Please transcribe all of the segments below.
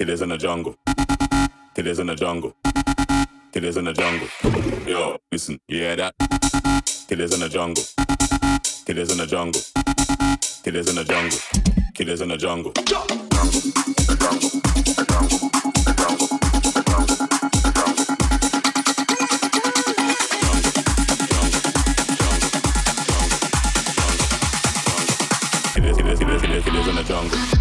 It is in the jungle. It is in the jungle. It is in the jungle. Yo, listen, you hear that? It is in the jungle. It is in the jungle. It is in the jungle. It is in the jungle. It is, it is, it is, it is in the jungle.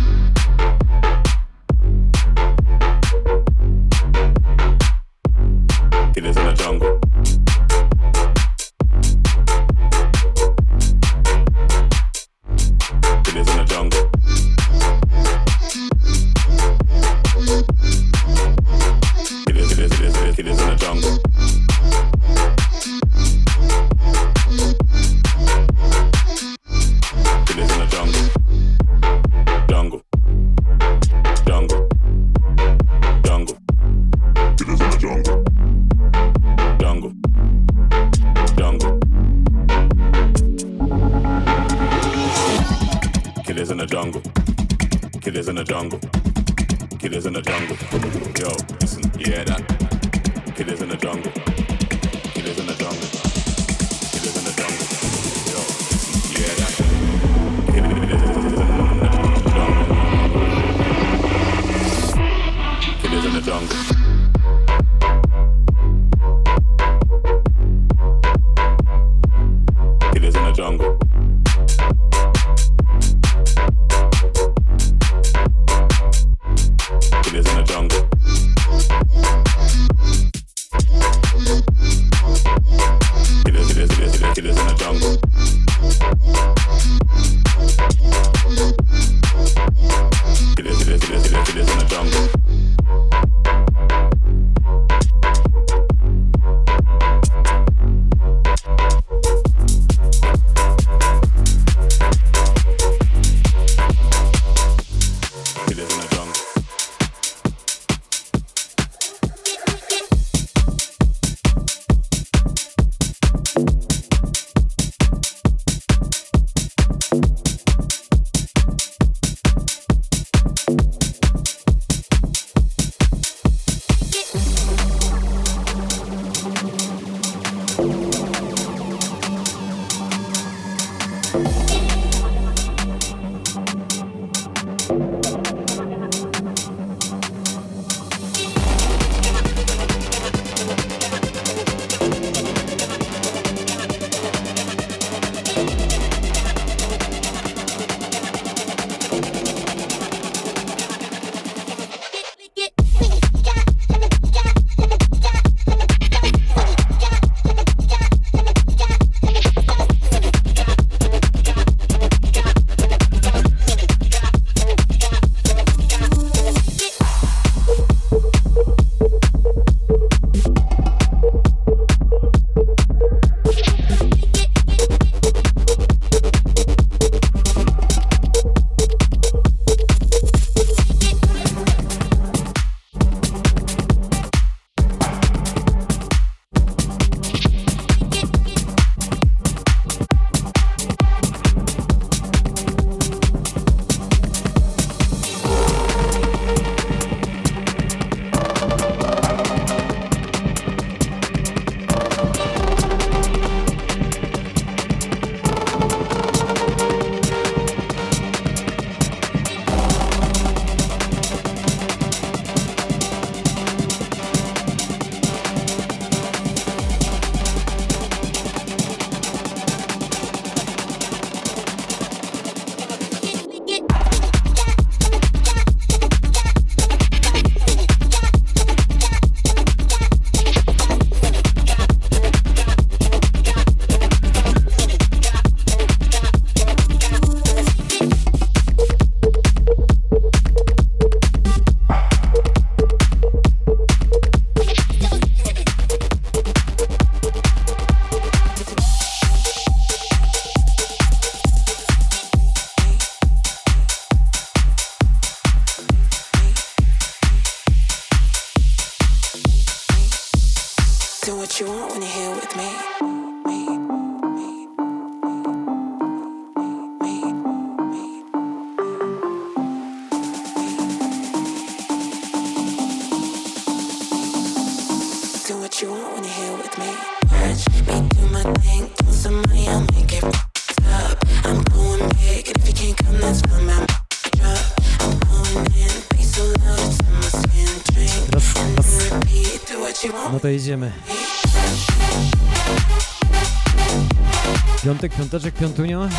Piątek, piąteczek, piątunio.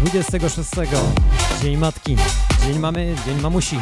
26. Dzień Matki. Dzień Mamy, Dzień Mamusi.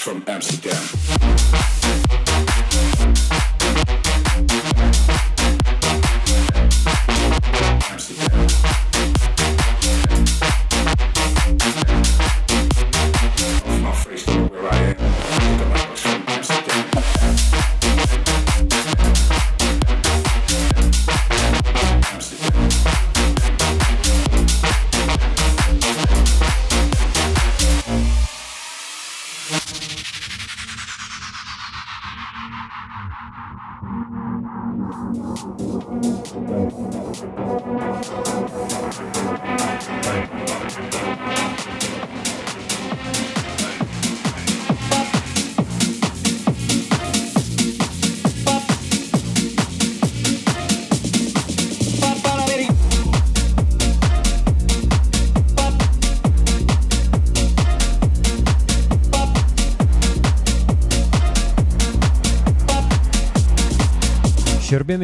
from Amsterdam.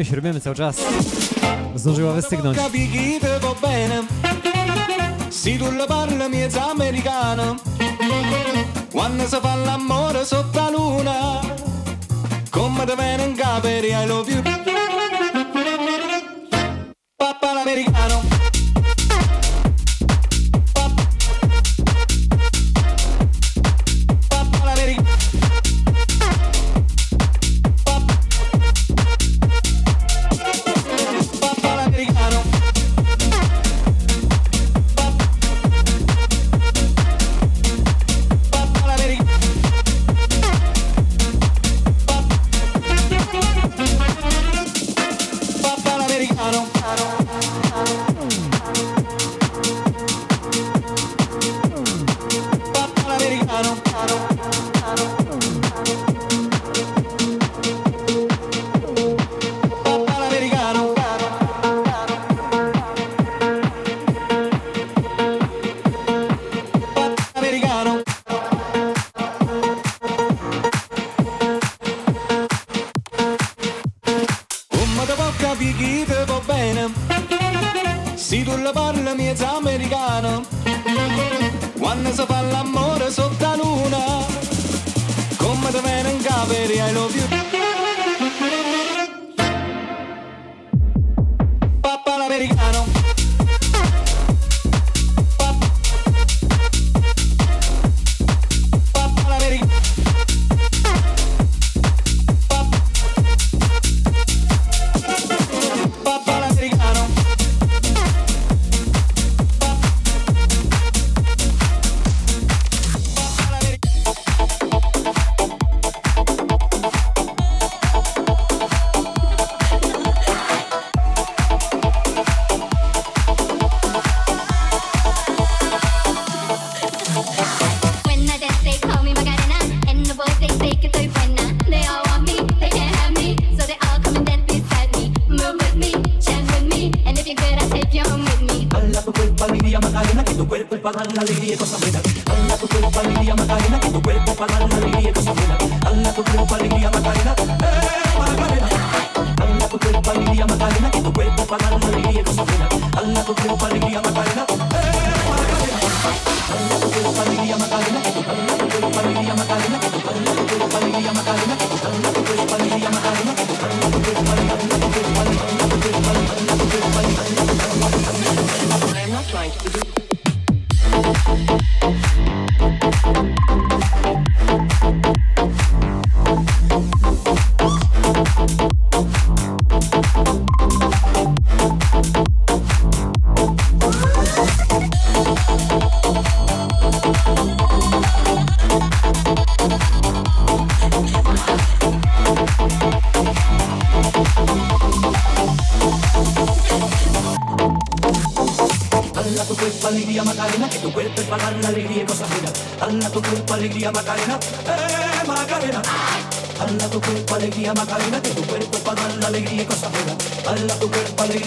coś robimy cały czas. Zdążyła wystygnąć. Thank you.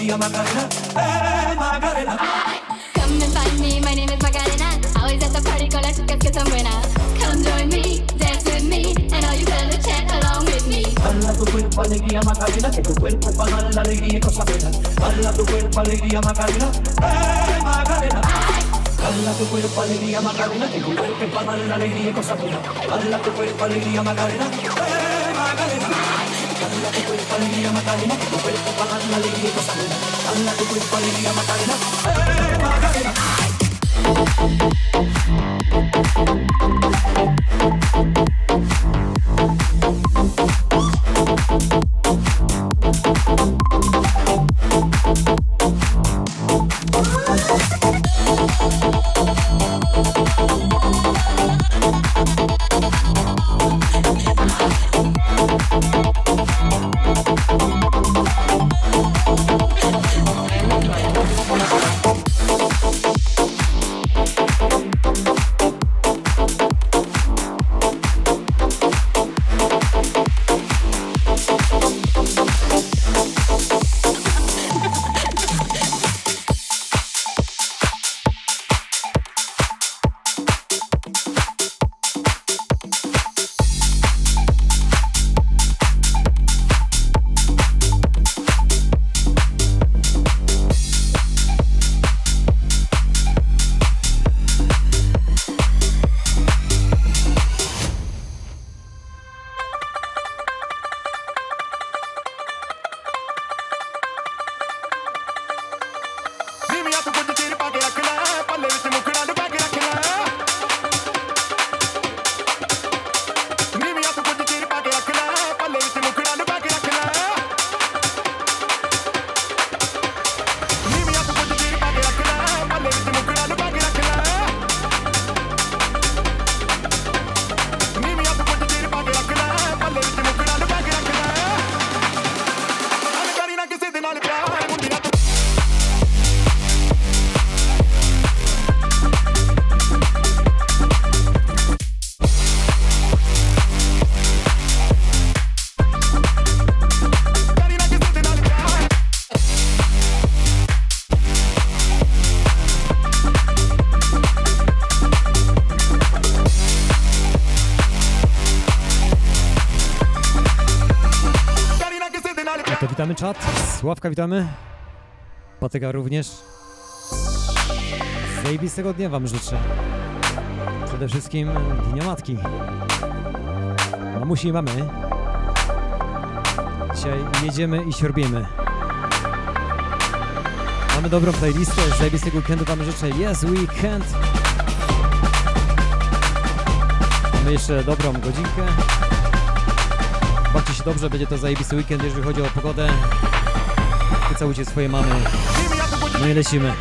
melodía Macarena, Macarena. Come and find me, my name is Macarena. Always at the party con las chicas que son buenas. Come join me, dance with me, and all you fellas chat along with me. Bala tu cuerpo, alegría Macarena, que tu cuerpo para la alegría y cosas buenas. Bala tu cuerpo, alegría Macarena, eh, Macarena. Tu cuerpo, alegría Macarena, que tu cuerpo para la alegría y cosas buenas. Tu cuerpo, alegría Macarena, Dala tu cuerpo alegría Macarena, tu cuerpo para tu Macarena, eh czat. Sławka, witamy. Patyka również. Zajebistego dnia Wam życzę. Przede wszystkim Dnia Matki. Mamusi i mamy. Dzisiaj jedziemy i siorbimy. Mamy dobrą playlistę. Zajebistego weekendu Wam życzę. Yes, weekend. Mamy jeszcze dobrą godzinkę. Bawcie się dobrze, będzie to zajebisty weekend, jeżeli chodzi o pogodę. Wycałujcie swoje mamy. No i lecimy.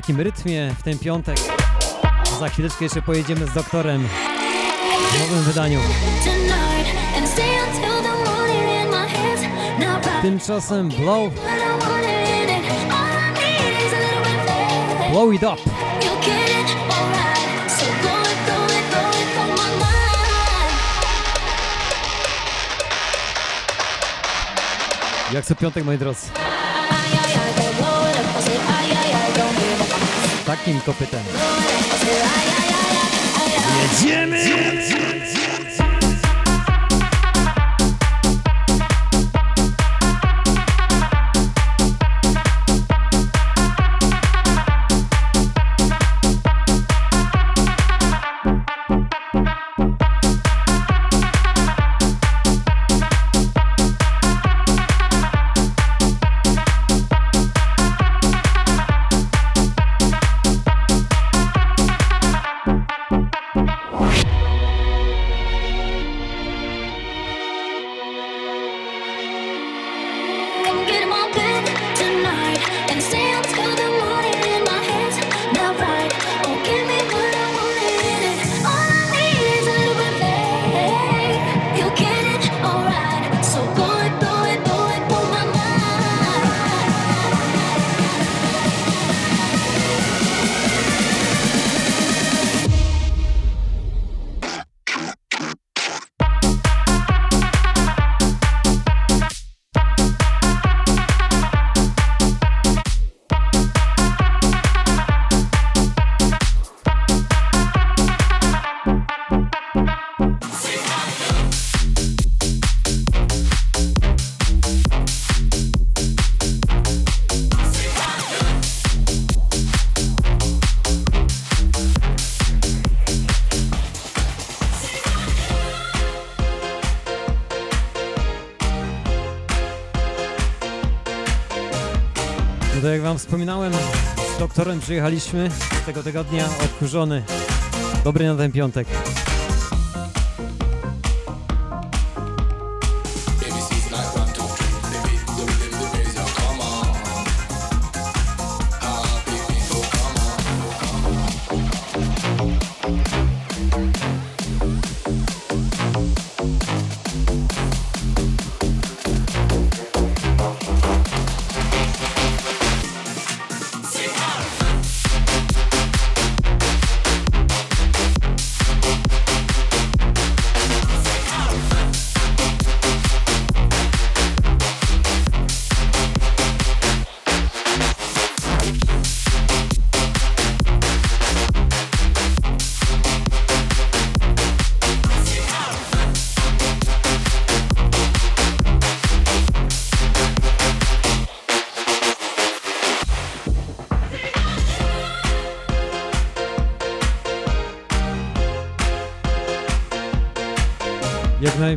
Takim rytmie w ten piątek. Za chwileczkę jeszcze pojedziemy z doktorem w nowym wydaniu. Tymczasem Blow Blow It Up Jak co piątek, moi drodzy. Takim kopytem. Jedziemy! No wspominałem, z doktorem przyjechaliśmy tego tygodnia odkurzony. Dobry na ten piątek.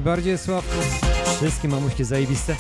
Najbardziej Sławku. Wszystkie mamuśki zajebiste.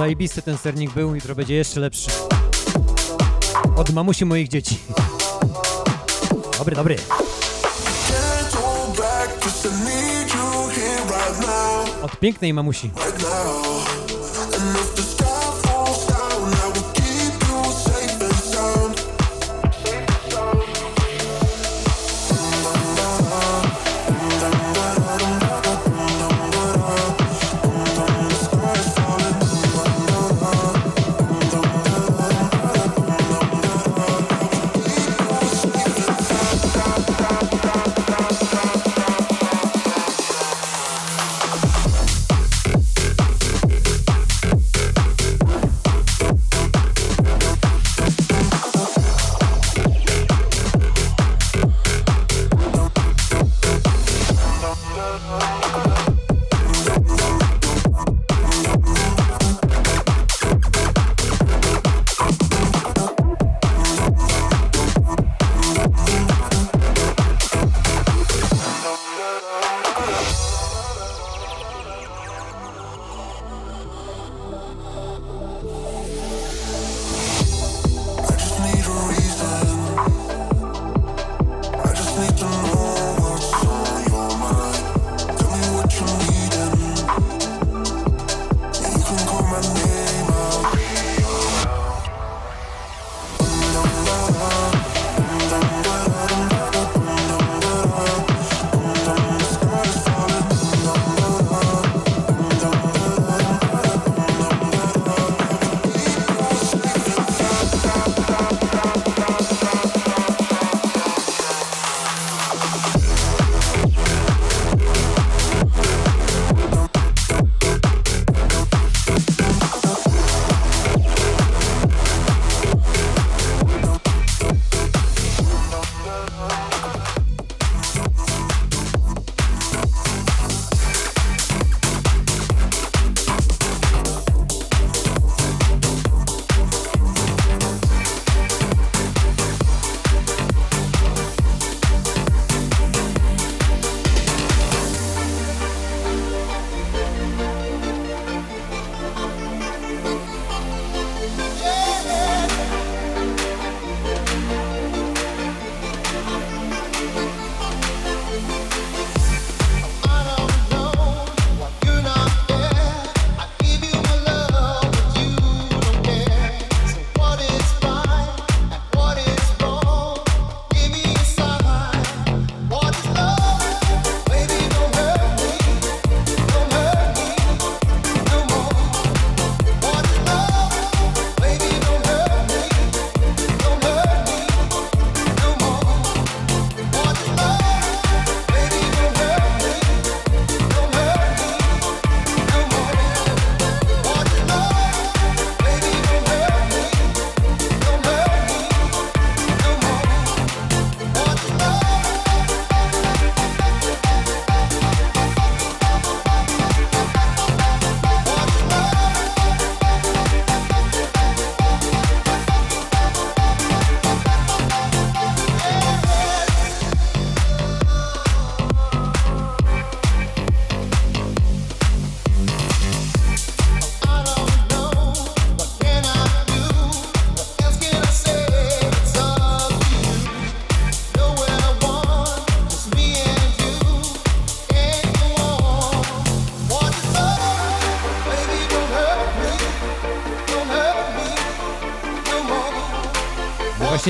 Zajebisty ten sernik był, jutro będzie jeszcze lepszy. Od mamusi moich dzieci. Dobry, dobry. Od pięknej mamusi.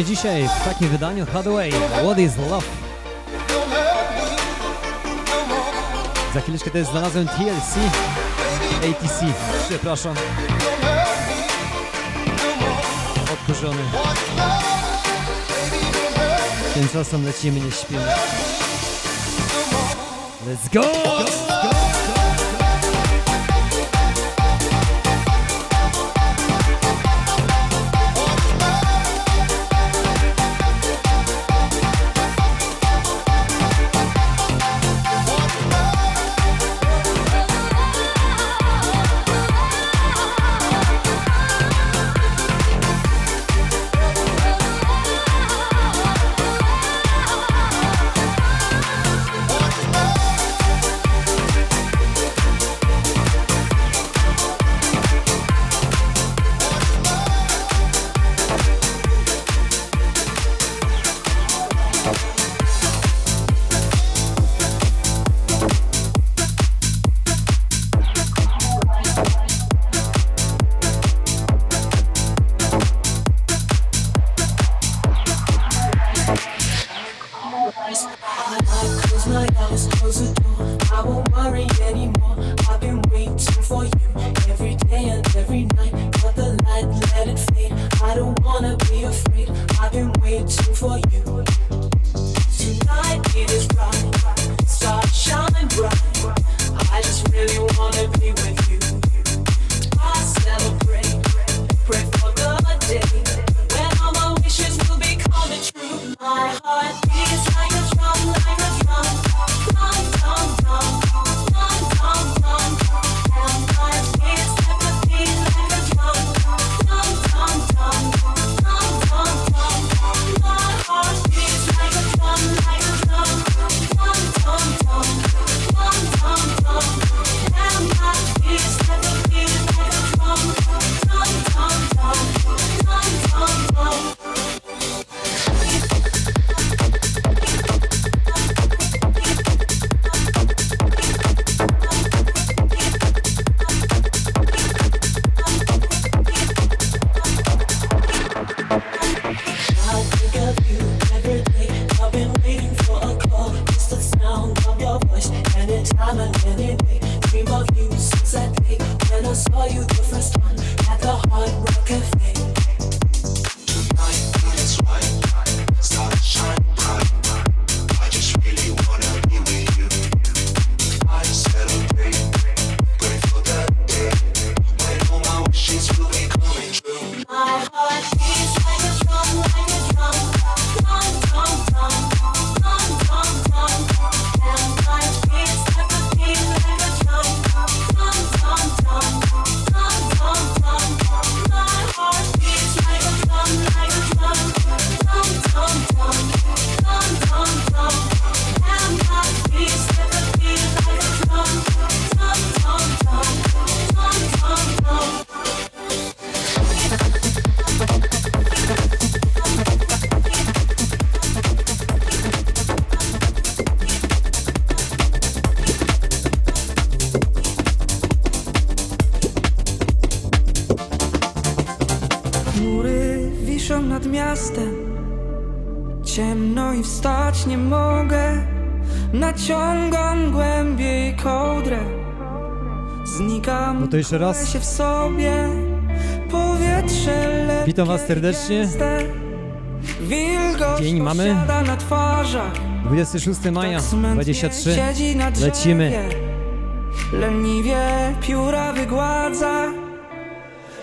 właśnie dzisiaj w takim wydaniu Hathaway What is Love? Za chwileczkę też znalazłem TLC ATC, przepraszam Odkurzony Tymczasem lecimy, nie śpimy Let's go! go, go, go. nad miastem. Ciemno i wstać nie mogę. Naciągam głębiej kołdrę. Znikam, no to jeszcze raz. się w sobie. Powietrze lepkie Witam was serdecznie. Dzień mamy. 26 maja 23 Lecimy. Leniwie pióra wygładza.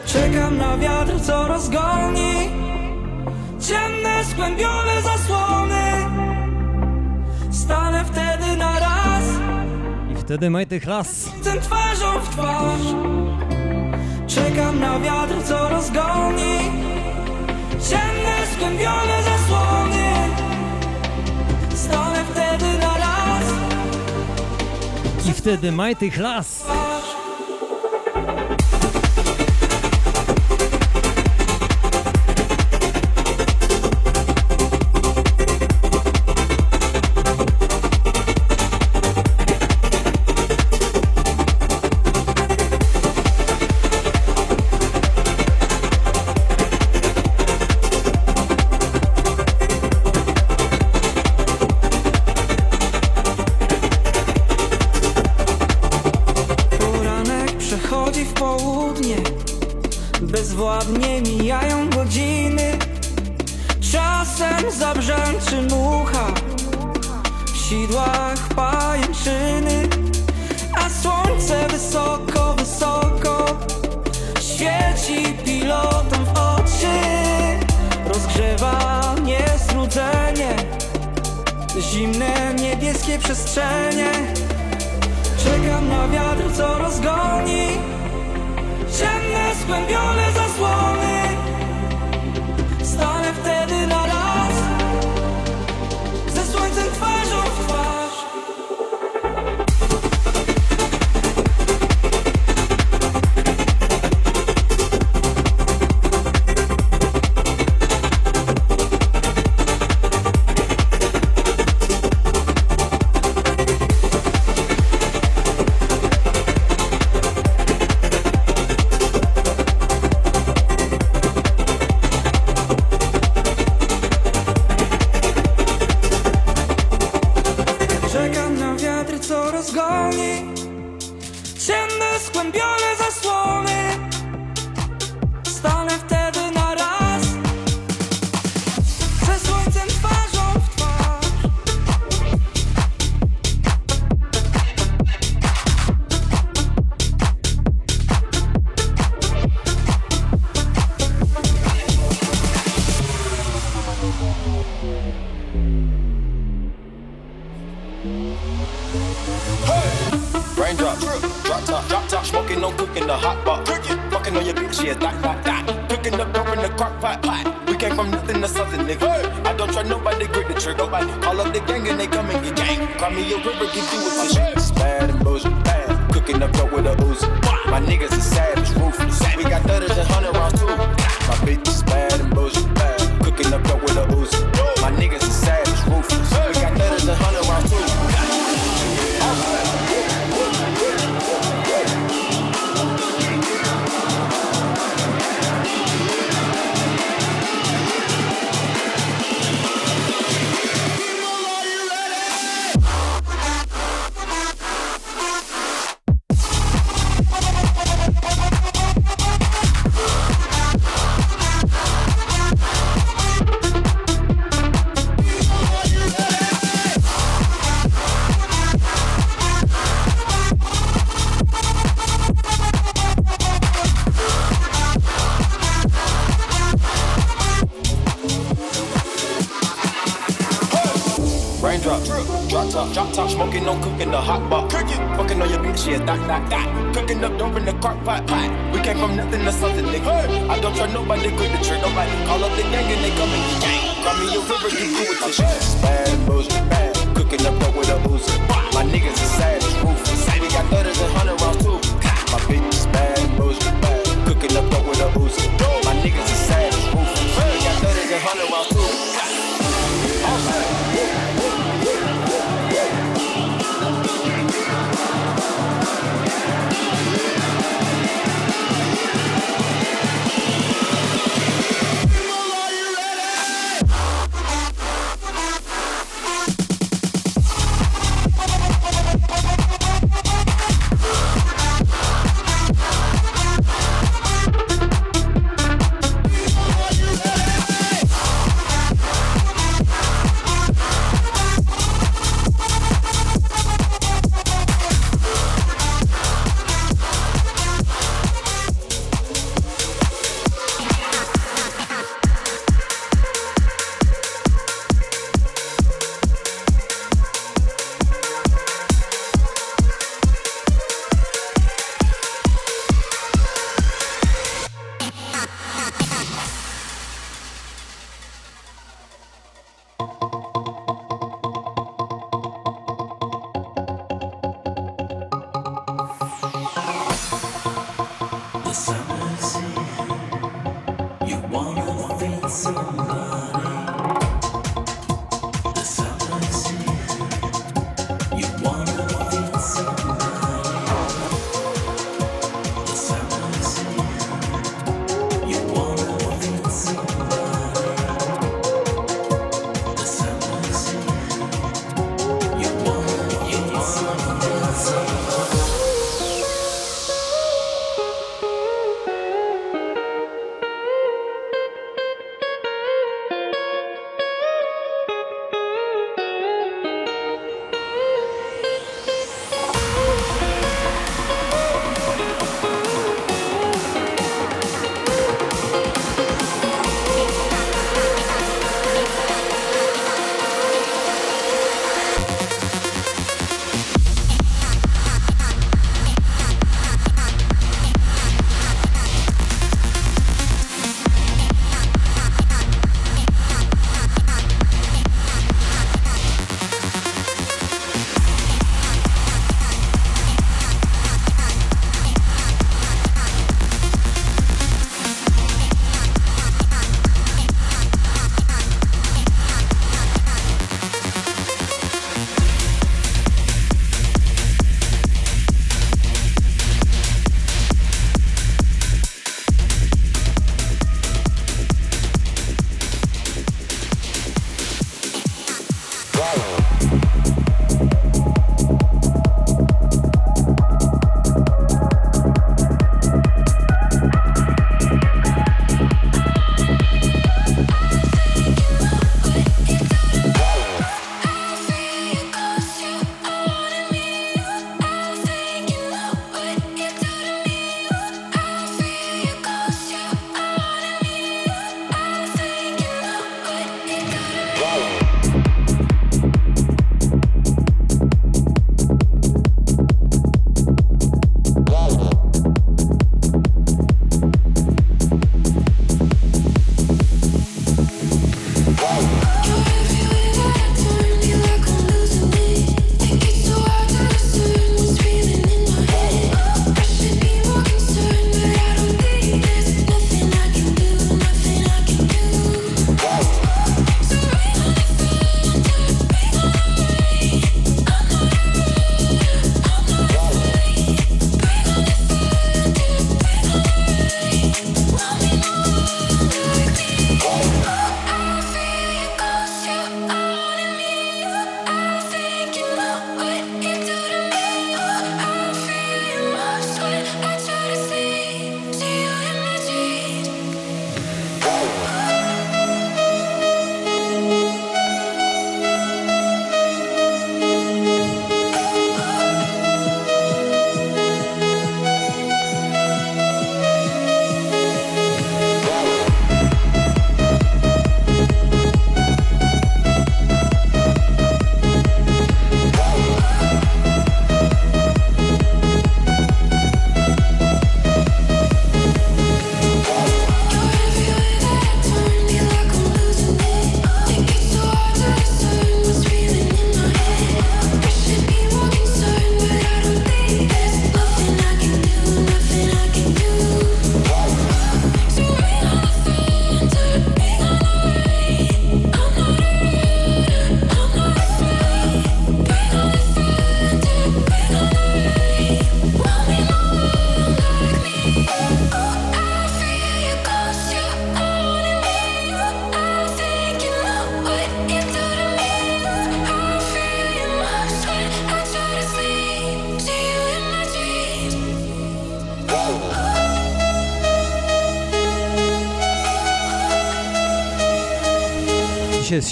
Czekam na wiatr, co rozgoni ciemne, skłębione zasłony. Stanę wtedy na raz. I wtedy Majty Chlas Ten twarzą w twarz. Czekam na wiatr, co rozgoni. Ciemne, skłębione zasłony. Stanę wtedy na raz. I wtedy Majty Chlas Zimne niebieskie przestrzenie. Czekam na wiatr, co rozgoni Ciemne, skłębione, up. Drop top smoking, no cooking the hot pot. Cooking, fucking on your bitch, yeah, that, that, that. Cooking up dope in the crock pot, pot. We came from nothing to something, nigga. Hey. I don't trust nobody, quit the trick, nobody. Call up the gang and they come in the gang. Call me a river, you cool with this shit. Bad booze, bad. Cooking up dope with a boozer. My niggas is sad as roof. We got thudders and hunters.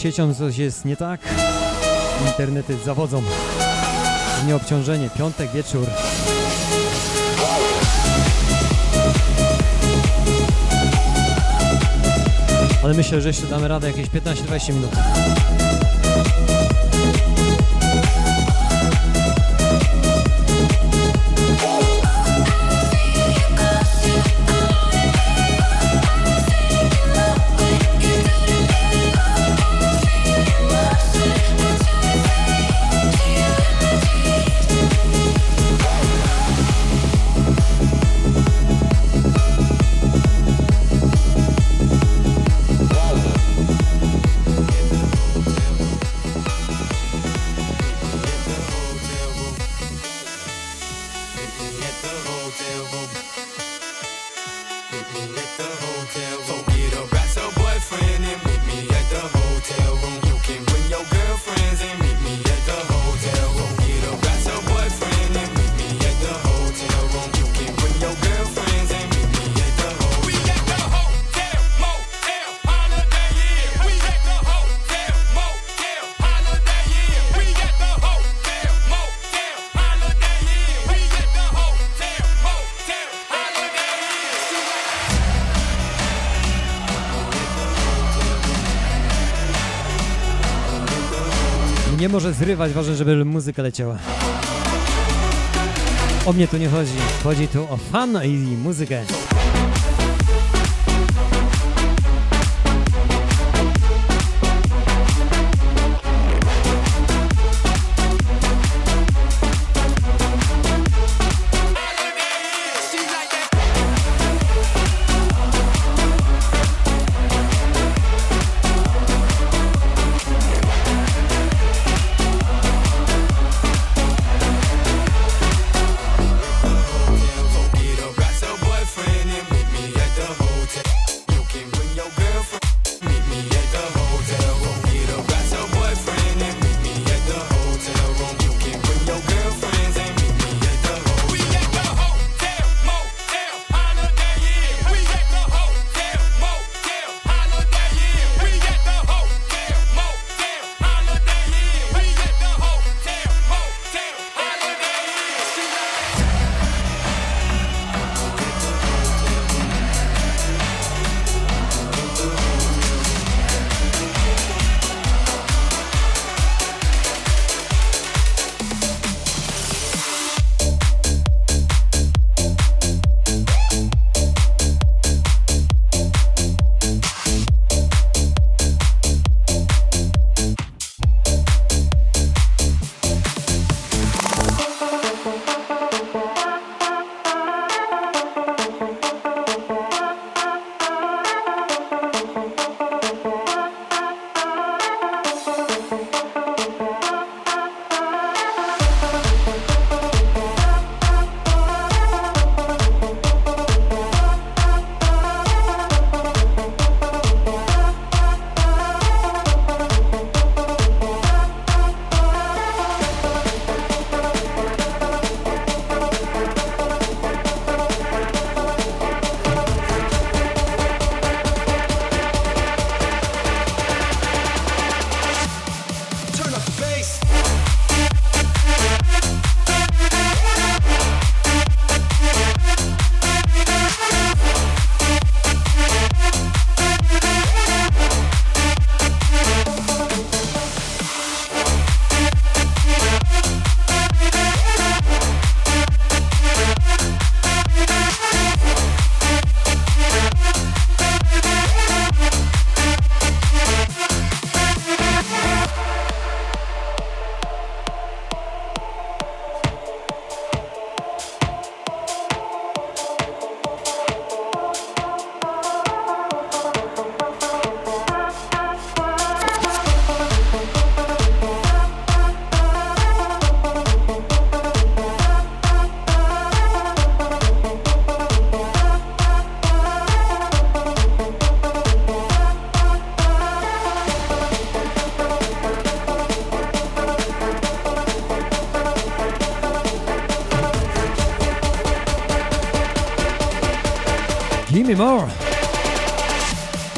Siecią coś jest nie tak? Internety zawodzą. Nieobciążenie, piątek wieczór. Ale myślę, że jeszcze damy radę jakieś 15-20 minut. Może zrywać, ważne, żeby muzyka leciała. O mnie tu nie chodzi. Chodzi tu o fan i muzykę.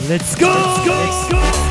Let's go! Let's go! Let's go!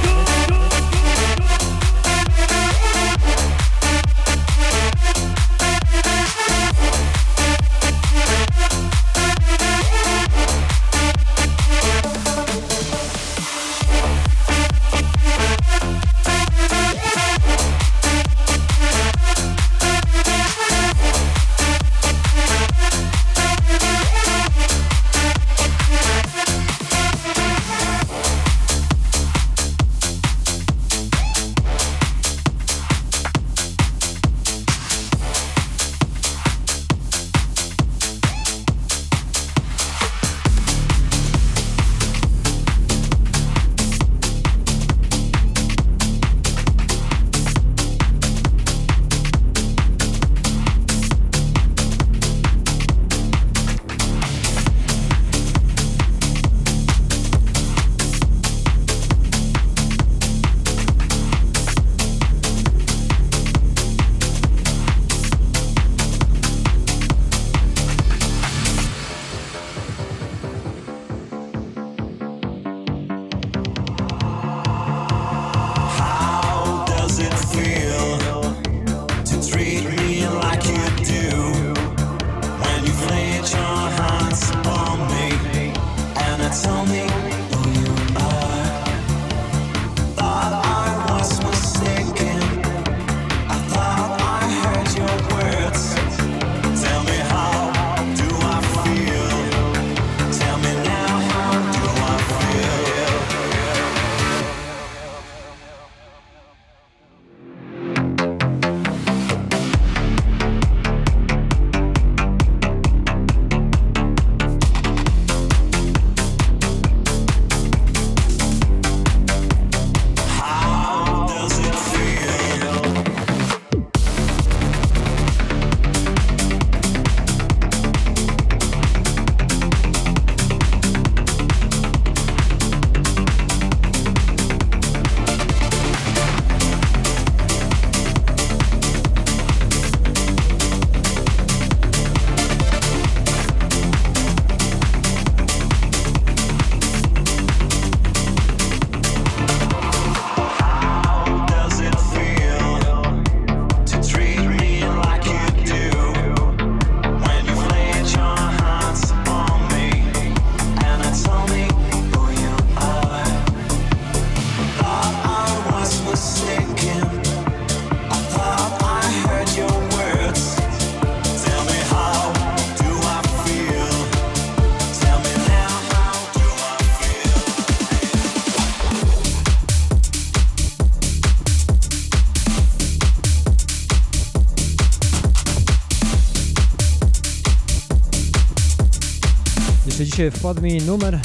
Słuchajcie, wpadł mi numer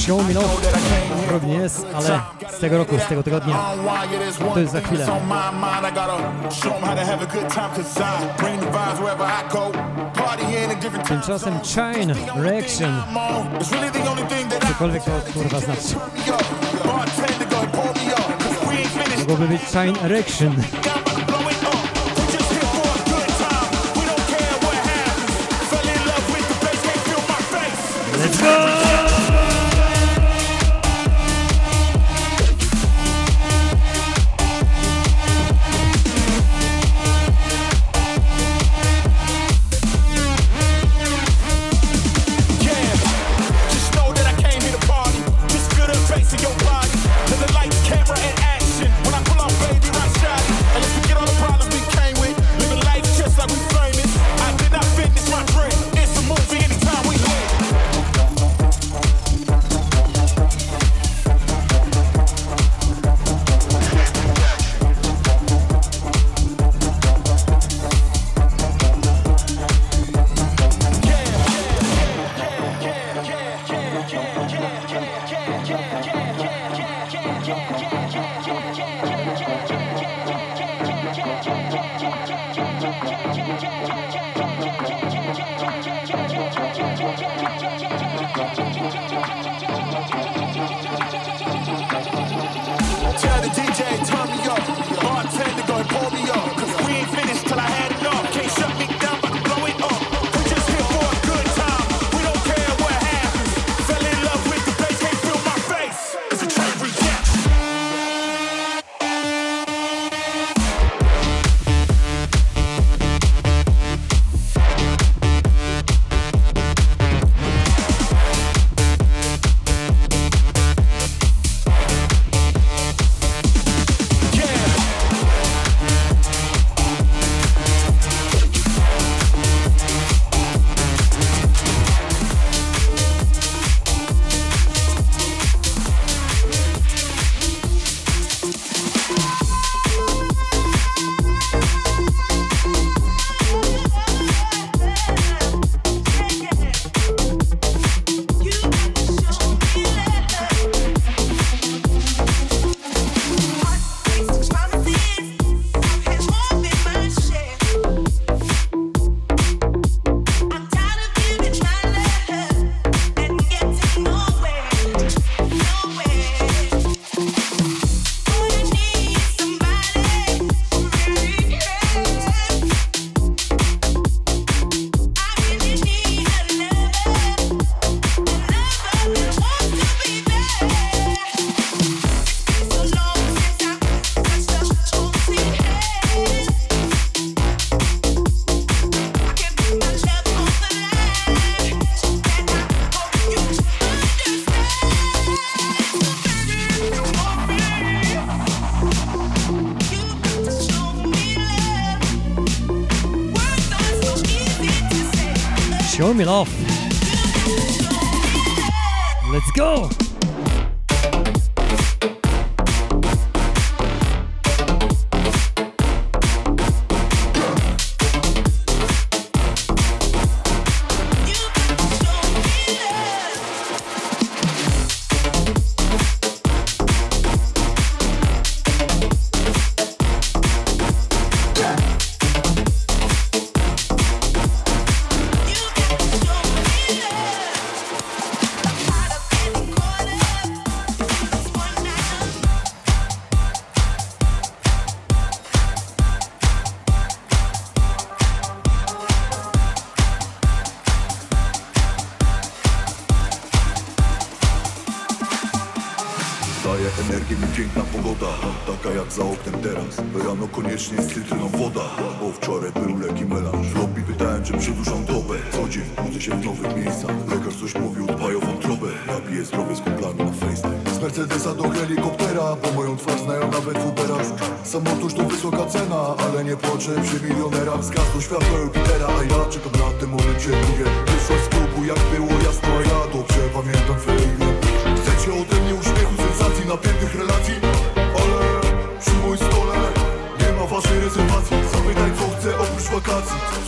Show Me Love, równie jest, ale z tego roku, z tego tygodnia. To jest za chwilę. Tymczasem Chain Reaction. Cokolwiek to kurwa znaczy. Mogłoby być Chain Reaction.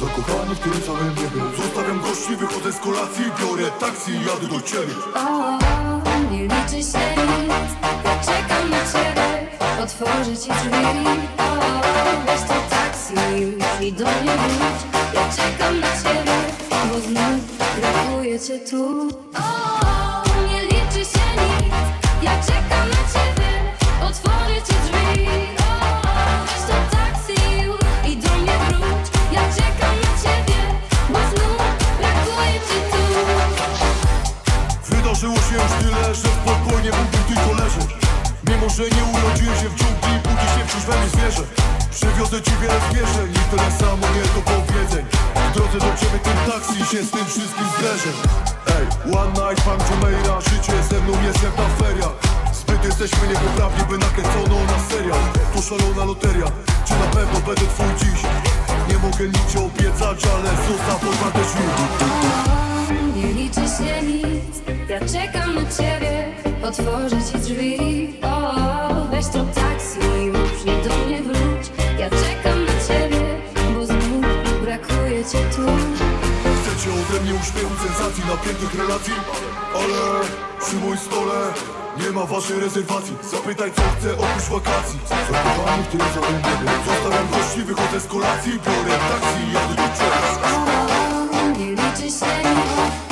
Zakochany w tym samym niebie Zostawiam gości, wychodzę z kolacji Biorę taksi, jadę do ciebie. O, nie liczy się nic Czekam na ciebie. Otworzę ci drzwi. O, o weź to taksi I do mnie wróć. Ja czekam na ciebie Bo znów brakuje cię tu. Spokojnie mógłbym tylko leżeć Mimo, że nie urodziłem się w dżungli, budzi się wciąż we mnie zwierzę. Przywiozę ci wiele zwierzeń i tyle samo nie do powiedzeń. W drodze do ciebie tym taksi się z tym wszystkim zderzę. Ej, one night, pan Jumeirah, życie ze mną jest jak na feriach Zbyt jesteśmy niepoprawni, by nakręcono na serial. To szalona loteria, czy na pewno będę twój dziś? Nie mogę nic ci obiecać, ale zostaw otwarte drzwi Nie liczy się nic, ja czekam na ciebie Otworzę ci drzwi, o, weź to taksi już i do mnie wróć. Ja czekam na ciebie, bo znów brakuje cię tu. Chcecie ode mnie uśmiechu, sensacji, napiętych relacji. Ale przy moim stole nie ma waszej rezerwacji. Zapytaj co chcę oprócz wakacji. Zakochany w tyle zarządzony Zostawiam gości, wychodzę z kolacji. Biorę taksi i jadę do O, nie liczy się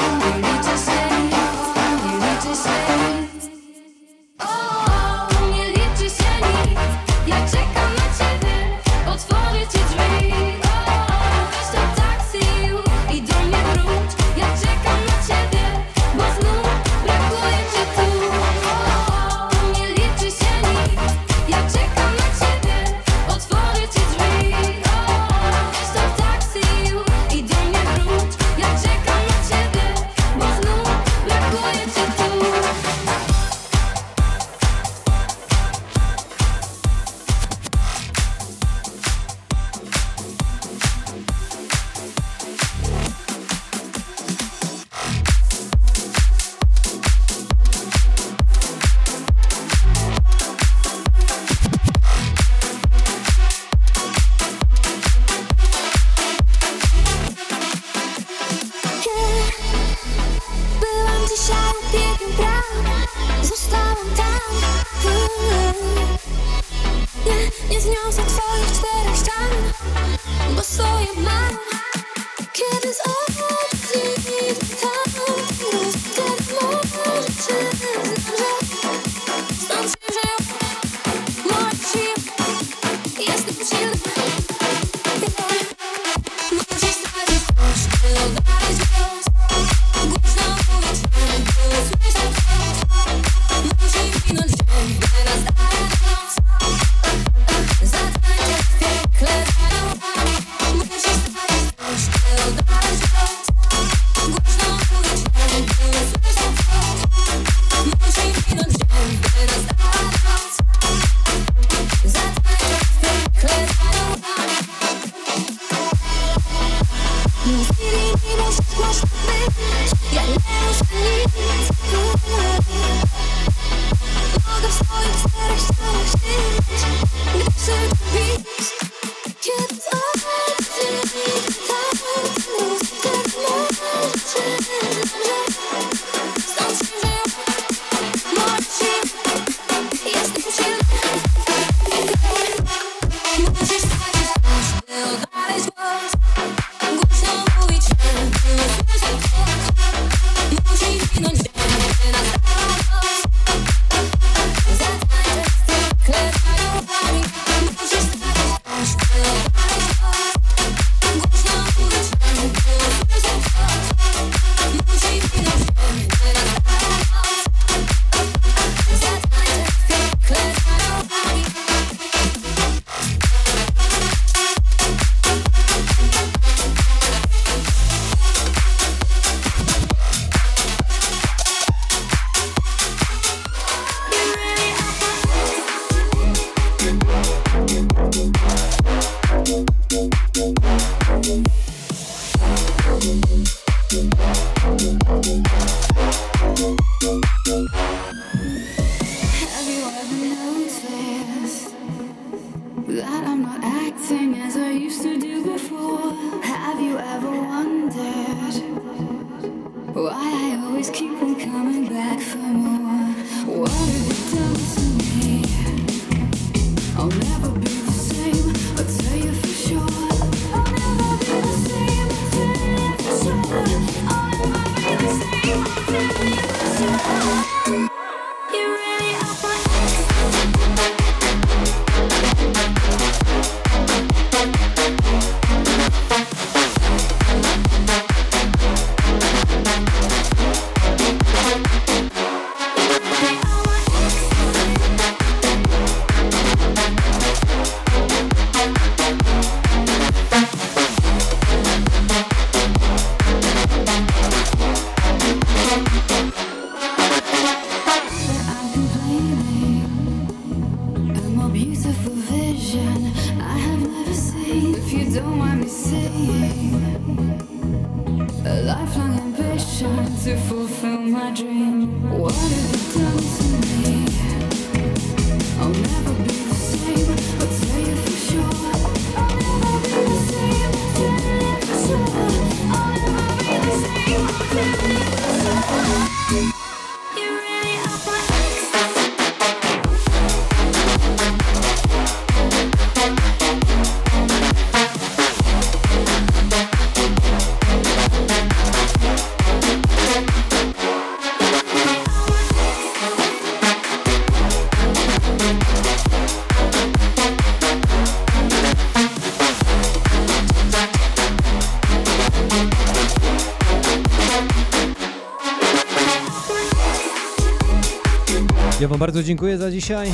bardzo dziękuję za dzisiaj.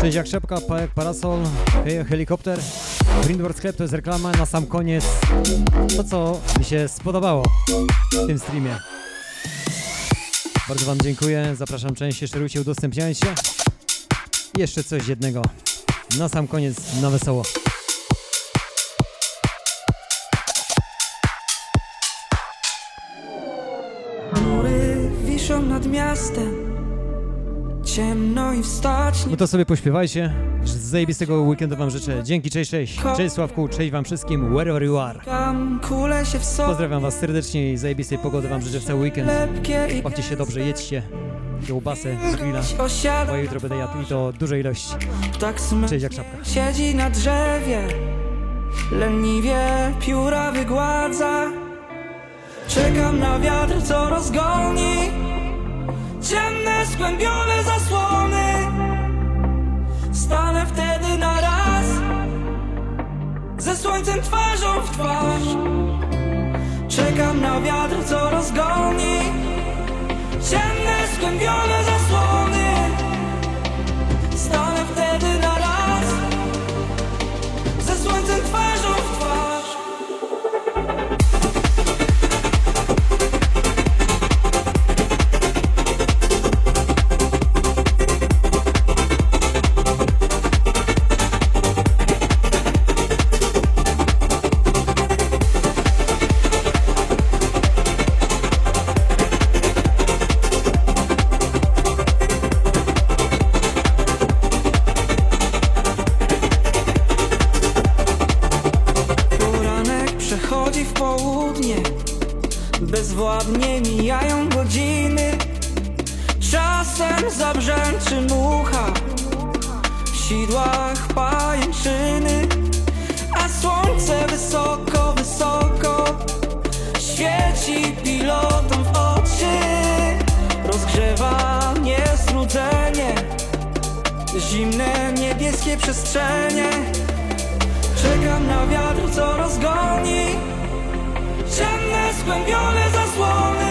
Cześć jak szepka, jak parasol, helikopter. Greenworld Sklep to jest reklama na sam koniec. To co mi się spodobało w tym streamie. Bardzo wam dziękuję, zapraszam częściej, szerujcie, udostępniajcie. I jeszcze coś jednego. Na sam koniec, na wesoło. Mury wiszą nad miastem Ciemno i wstać No to sobie pośpiewajcie. Z zajebistego weekendu wam życzę. Dzięki, cześć, cześć. Cześć Sławku, cześć wam wszystkim, wherever you are. Pozdrawiam was serdecznie i zajebistej pogody wam życzę w cały weekend. Bawcie się dobrze, jedźcie kiełbasę z grilla, bo jutro będę jadł i to dużej ilości. Tak Cześć jak szapka. siedzi na drzewie Leniwie pióra wygładza Czekam na wiatr, co rozgoni Ciemne, skłębione zasłony. Stanę wtedy na raz Ze słońcem twarzą w twarz. Czekam na wiatr, co rozgoni Ciemne, skłębione zasłony. Stanę wtedy na raz Ze słońcem twarzą A słońce wysoko, wysoko Świeci pilotom w oczy. Rozgrzewa mnie strudzenie Zimne niebieskie przestrzenie. Czekam na wiatr, co rozgoni Ciemne, skłębione zasłony